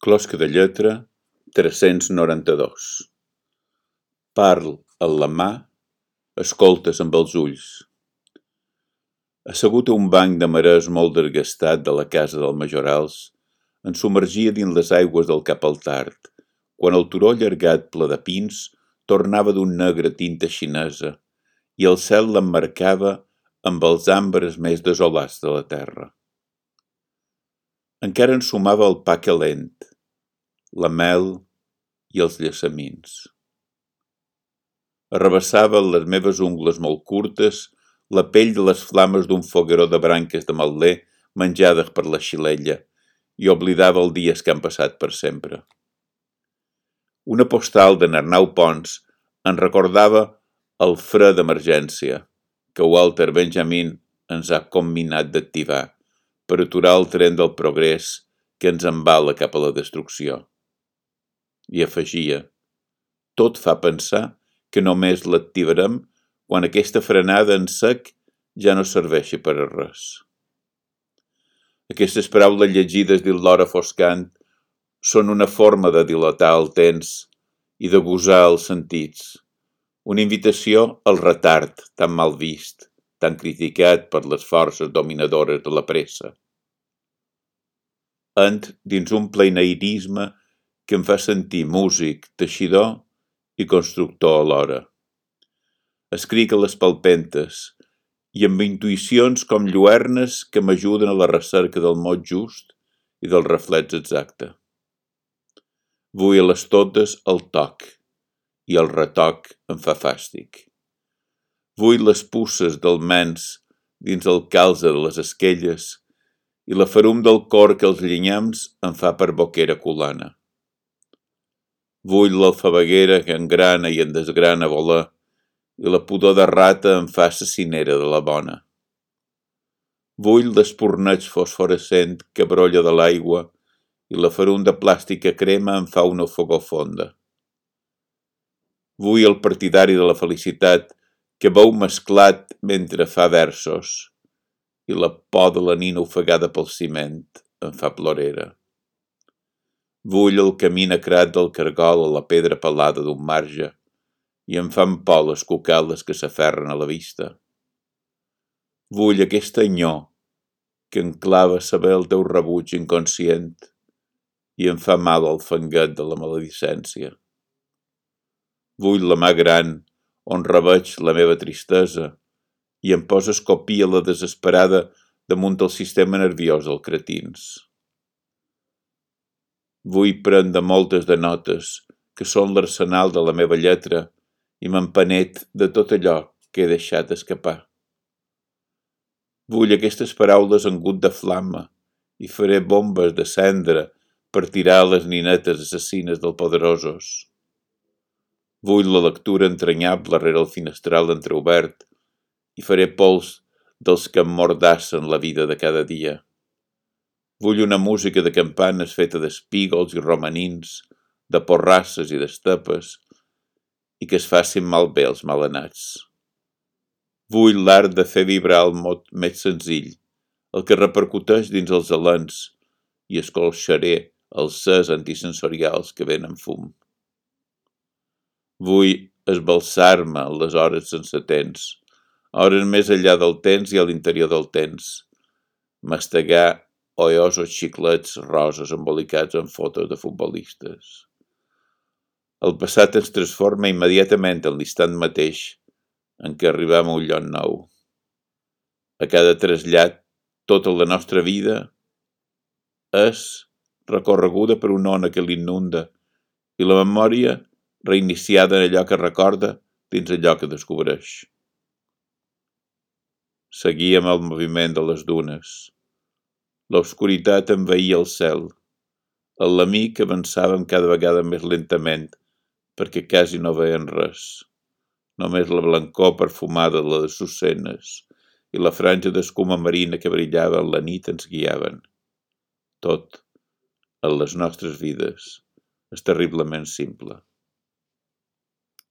Closca de lletra, tres-cents noranta-dos. Parl amb la mà, escoltes amb els ulls. Assegut a un banc de marès molt desgastat de la casa del Majorals, en submergia dins les aigües del cap al tard, quan el turó llargat ple de pins tornava d'un negre tinta xinesa i el cel l'emmarcava amb els ambres més desolats de la terra. Encara ensumava el pa calent, la mel i els llessamins. Arrabassava les meves ungles molt curtes la pell de les flames d'un fogueró de branques de matler menjades per la xilella i oblidava el dies que han passat per sempre. Una postal de Narnau Pons en recordava el fre d'emergència que Walter Benjamin ens ha combinat d'activar per aturar el tren del progrés que ens embala cap a la destrucció i afegia: Tot fa pensar que només l'activarem quan aquesta frenada en sec ja no serveixi per a res. Aquestes paraules llegides dins l'hora foscant són una forma de dilatar el temps i de gosar els sentits, una invitació al retard tan mal vist, tan criticat per les forces dominadores de la pressa. Ent dins un plenairisme que em fa sentir músic, teixidor i constructor alhora. Escric a les palpentes i amb intuïcions com lluernes que m'ajuden a la recerca del mot just i del reflex exacte. Vull a les totes el toc i el retoc em fa fàstic. Vull les pusses del mens dins el calze de les esquelles i la ferum del cor que els llinyams em fa per boquera colana. Vull l'alfabeguera que engrana i en desgrana volar, i la pudor de rata em fa assassinera de la bona. Vull l'espurneig fosforescent que brolla de l'aigua i la ferum de plàstic que crema em fa una fogó fonda. Vull el partidari de la felicitat que veu mesclat mentre fa versos i la por de la nina ofegada pel ciment em fa plorera. Vull el camí necrat del cargol a la pedra pelada d'un marge i em fan por les cucales que s'aferren a la vista. Vull aquesta enyor que enclava saber el teu rebuig inconscient i em fa mal el fanguet de la maledicència. Vull la mà gran on reveig la meva tristesa i em posa escopia la desesperada damunt el sistema nerviós del cretins. Vull prendre moltes de notes, que són l'arsenal de la meva lletra, i m'empanet de tot allò que he deixat escapar. Vull aquestes paraules en gut de flama i faré bombes de cendra per tirar les ninetes assassines del poderosos. Vull la lectura entranyable rere el finestral entreobert i faré pols dels que em mordassen la vida de cada dia. Vull una música de campanes feta d'espígols i romanins, de porrasses i d'estepes, i que es facin malbé els malenats. Vull l'art de fer vibrar el mot més senzill, el que repercuteix dins els alens, i escolxaré els ses antisensorials que venen fum. Vull esbalsar-me en les hores sense temps, hores més enllà del temps i a l'interior del temps, mastegar oiosos xiclets roses embolicats en fotos de futbolistes. El passat es transforma immediatament en l'instant mateix en què arribem a un lloc nou. A cada trasllat, tota la nostra vida és recorreguda per una ona que l'inunda i la memòria reiniciada en allò que recorda dins allò que descobreix. Seguíem el moviment de les dunes. L'obscuritat envaïa el cel. El l'amic avançàvem cada vegada més lentament, perquè quasi no veien res. Només la blancor perfumada de les sucenes i la franja d'escuma marina que brillava en la nit ens guiaven. Tot, en les nostres vides, és terriblement simple.